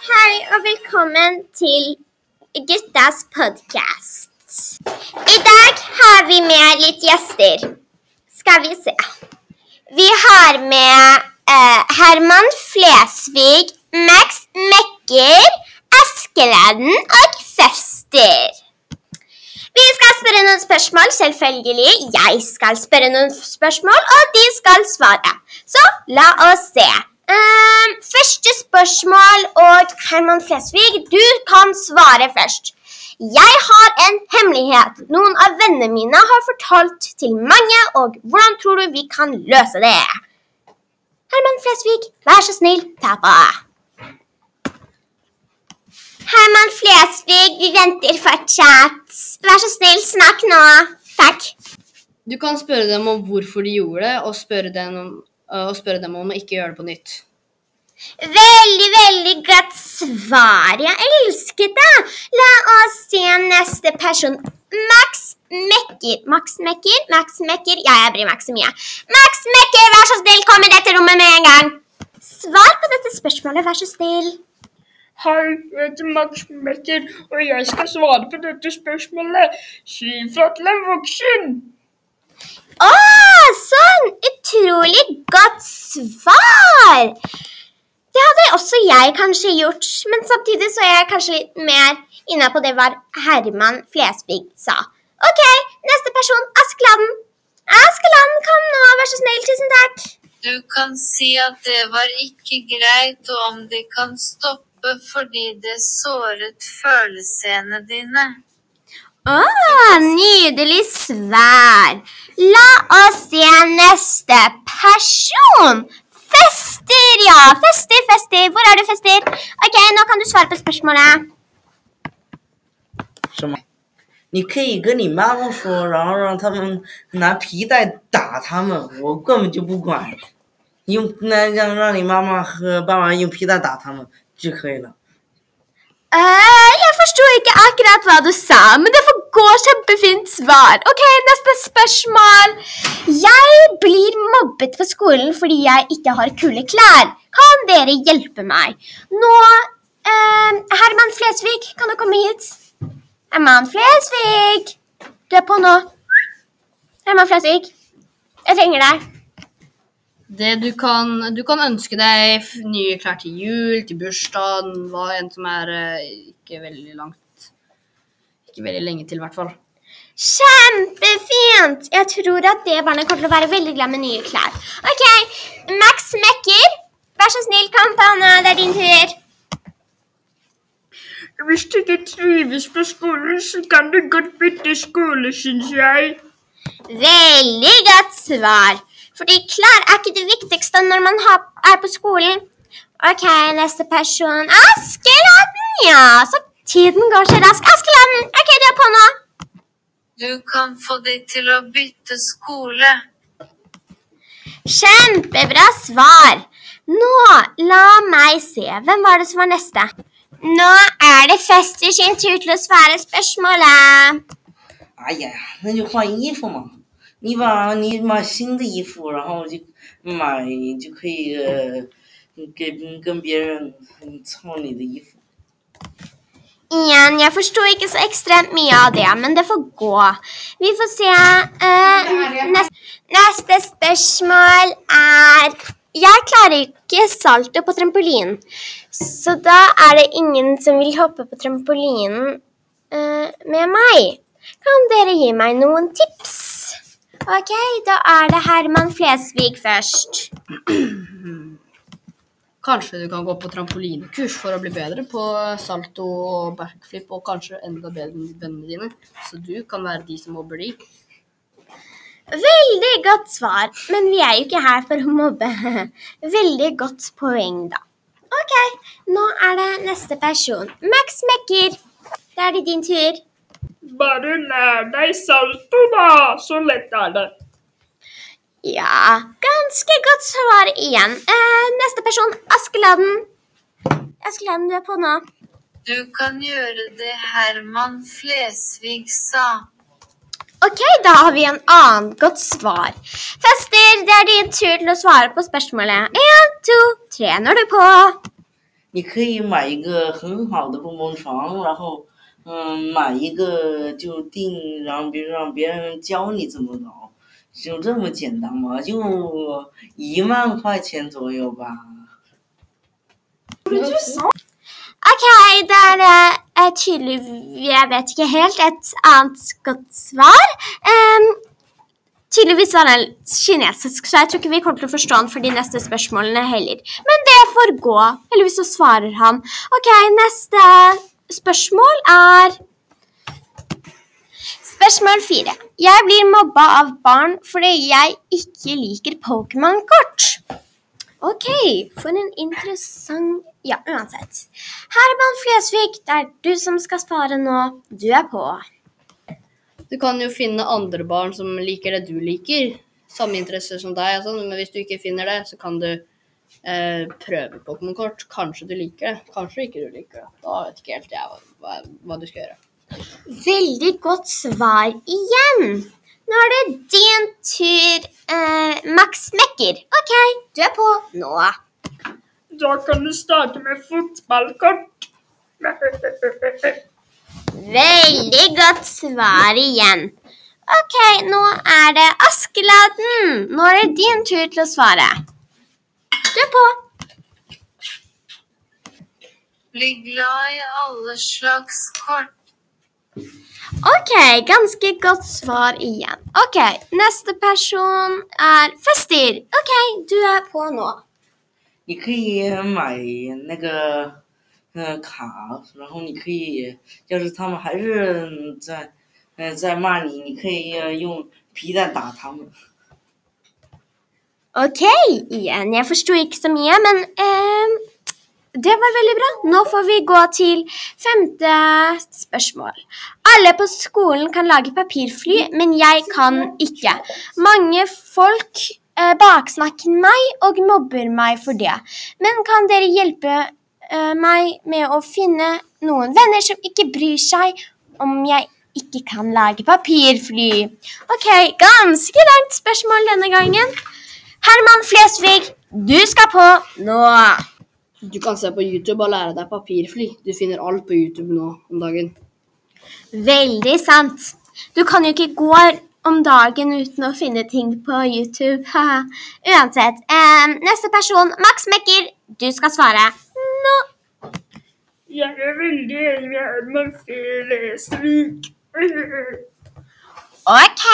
Hei og velkommen til guttas podkast. I dag har vi med litt gjester. Skal vi se. Vi har med uh, Herman Flesvig, Max Mekker, Askeladden og Fester. Vi skal spørre noen spørsmål, selvfølgelig. Jeg skal spørre noen spørsmål, og de skal svare. Så la oss se. Ehm, første spørsmål, og Herman Flesvig, du kan svare først. Jeg har en hemmelighet. Noen av vennene mine har fortalt til mange, og hvordan tror du vi kan løse det? Herman Flesvig, vær så snill, ta på. Herman Flesvig, vi venter fortsatt. Vær så snill, snakk nå. Takk. Du kan spørre dem om hvorfor de gjorde det, og spørre dem om, og spørre dem om å ikke gjøre det på nytt. Veldig, veldig godt svar. Jeg elsket det. La oss se neste person. Max Mekker. Max Mekker? Max Mekker? Ja, jeg bryr meg ikke så mye. Max Mekker, vær så snill, kom i dette rommet med en gang. Svar på dette spørsmålet, vær så snill. Hei, jeg heter Max Mekker, og jeg skal svare på dette spørsmålet. Si fra til en voksen. Å, sånn! Utrolig godt svar! Det hadde også jeg kanskje gjort, men samtidig så er jeg kanskje litt mer inne på det hva Herman Flesvig sa. OK, neste person, Askeladden. Askeladden, kom nå, vær så snill. Tusen takk. Du kan si at det var ikke greit, og om de kan stoppe fordi det såret følelsene dine. Å, nydelig svar. La oss se neste person. Fester, ja. Fester, Fester. Hvor er du, Fester? OK, nå kan du svare på spørsmålet. 什么？你可以跟你妈妈说，然后让他们拿皮带打他们，我根本就不管。你用那让让你妈妈和爸爸用皮带打他们就可以了。 Eh, jeg forsto ikke akkurat hva du sa, men det får gå kjempefint svar. Ok, neste spørsmål. Jeg blir mobbet på skolen fordi jeg ikke har kule klær. Kan dere hjelpe meg? Nå eh, Herman Flesvig, kan du komme hit? Herman Flesvig! Du er på nå. Herman Flesvig, jeg trenger deg. Du kan, du kan ønske deg nye klær til jul, til bursdagen, hva enn som er eh, ikke veldig langt Ikke veldig lenge til, i hvert fall. Kjempefint! Jeg tror at det barnet kommer til å være veldig glad med nye klær. Ok, Max Mekker, vær så snill, kom på nå, det er din tur. Hvis du ikke trives på skolen, så kan du godt bytte skole, syns jeg. Veldig godt svar. Fordi klær er ikke det viktigste når man er på skolen. Ok, neste person. Askeladden, ja. Så tiden går så raskt. Askeladden, ok, du er på nå. Du kan få de til å bytte skole. Kjempebra svar. Nå, la meg se. Hvem var det som var neste? Nå er det Fester sin tur til å svare spørsmålet. 哎呀，那就换衣服嘛。你把你买新的衣服，然后就买就可以呃，跟跟别人嗯凑你的衣服。 Igjen, jeg forsto ikke så ekstremt mye av det, men det får gå. Vi får se. Uh, neste, neste spørsmål er Jeg klarer ikke salto på trampolinen, så da er det ingen som vil hoppe på trampolinen uh, med meg. Kan dere gi meg noen tips? Ok, da er det Herman Flesvig først. Kanskje du kan gå på trampolinekurs for å bli bedre på salto og backflip, og kanskje enda bedre enn vennene dine, så du kan være de som mobber de. Veldig godt svar, men vi er jo ikke her for å mobbe. Veldig godt poeng, da. Ok, nå er det neste person. Max Mekker, da er det din tur. Bare lær deg salto, da. Så lett er det. Ja, ganske godt svar igjen. Eh, neste person, Askeladden. Askeladden, du er på nå. Du kan gjøre det Herman Flesvig sa. Ok, da har vi en annen godt svar. Fester, det er din tur til å svare på spørsmålet. En, to, tre, nå er du på. 你可以买一个很好的蹦蹦床，然后嗯，买一个就定，然后比如让别人教你怎么搞， 就这么简单嘛，就一万块钱左右吧。 Ok, det er eh, tydelig Jeg vet ikke helt et annet godt svar. Em, tydeligvis var den kinesisk, så jeg tror ikke vi kommer til å forstå den for de neste spørsmålene heller. Men det får gå. Heldigvis så svarer han. Ok, neste spørsmål er Spørsmål fire. Jeg blir mobba av barn fordi jeg ikke liker Pokémon-kort. Ok, for en interessant Ja, uansett. Herman Flesvig, det er du som skal svare nå. Du er på. Du kan jo finne andre barn som liker det du liker. Samme interesser som deg, sånn, men hvis du ikke finner det, så kan du eh, prøve Pokémon-kort. Kanskje du liker det, kanskje ikke du liker det. Da vet ikke helt jeg hva, hva, hva du skal gjøre. Veldig godt svar igjen. Nå er det din tur, eh, Max Mekker. Ok, du er på nå. Da kan du starte med fotballkort. Veldig godt svar igjen. Ok, nå er det Askeladden. Nå er det din tur til å svare. Du er på. Bli glad i alle slags kort. Ok, ganske godt svar igjen. Ok, neste person er Fester. Ok, du er på nå. 你可以买那个呃卡，然后你可以，要是他们还是在呃在骂你，你可以呃用皮带打他们。 Ok, igjen. Jeg forsto ikke så mye, men eh, det var veldig bra. Nå får vi gå til femte spørsmål. Alle på skolen kan lage papirfly, men jeg kan ikke. Mange folk eh, baksnakker meg og mobber meg for det. Men kan dere hjelpe eh, meg med å finne noen venner som ikke bryr seg om jeg ikke kan lage papirfly? Ok, ganske langt spørsmål denne gangen. Herman Flesvig, du skal på nå. Du kan se på YouTube og lære deg papirfly. Du finner alt på YouTube nå om dagen. Veldig sant. Du kan jo ikke gå om dagen uten å finne ting på YouTube. Uansett. Eh, neste person, Max Mekker, du skal svare nå. Jeg er veldig enig med Herman Flesvig. Ok,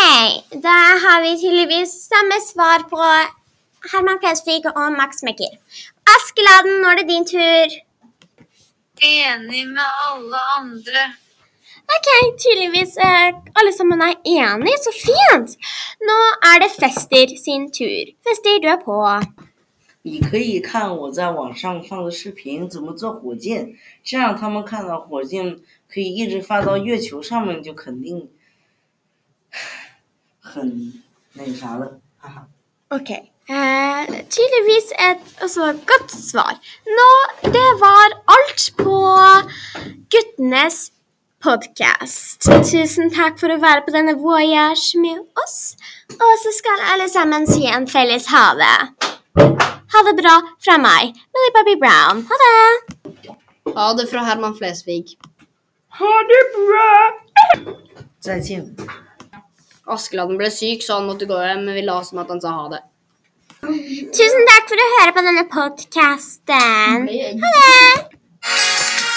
da har vi tydeligvis samme svar på Herman Flesvig og Max Mekker. Askeladden, nå er det din tur. Enig med alle andre. Ok, tydeligvis eh, alle sammen er enige. Så fint! Nå er det Fester sin tur. Fester, du er på. 你可以看我在网上放的视频，怎么做火箭，这样他们看到火箭可以一直发到月球上面，就肯定很那啥了，哈哈。 Ok. Tydeligvis et altså, godt svar. Nå, det var alt på guttenes podkast. Tusen takk for å være på denne voyage med oss. Og så skal alle sammen si en felles ha det. Ha det bra fra meg, Millie Bobby Brown. Ha det! Ha det fra Herman Flesvig. Ha det bra! Askeladden ble syk, så han måtte gå hjem, men vi la som at han sa ha det. Tusen takk for å høre på denne podkasten. Ha det!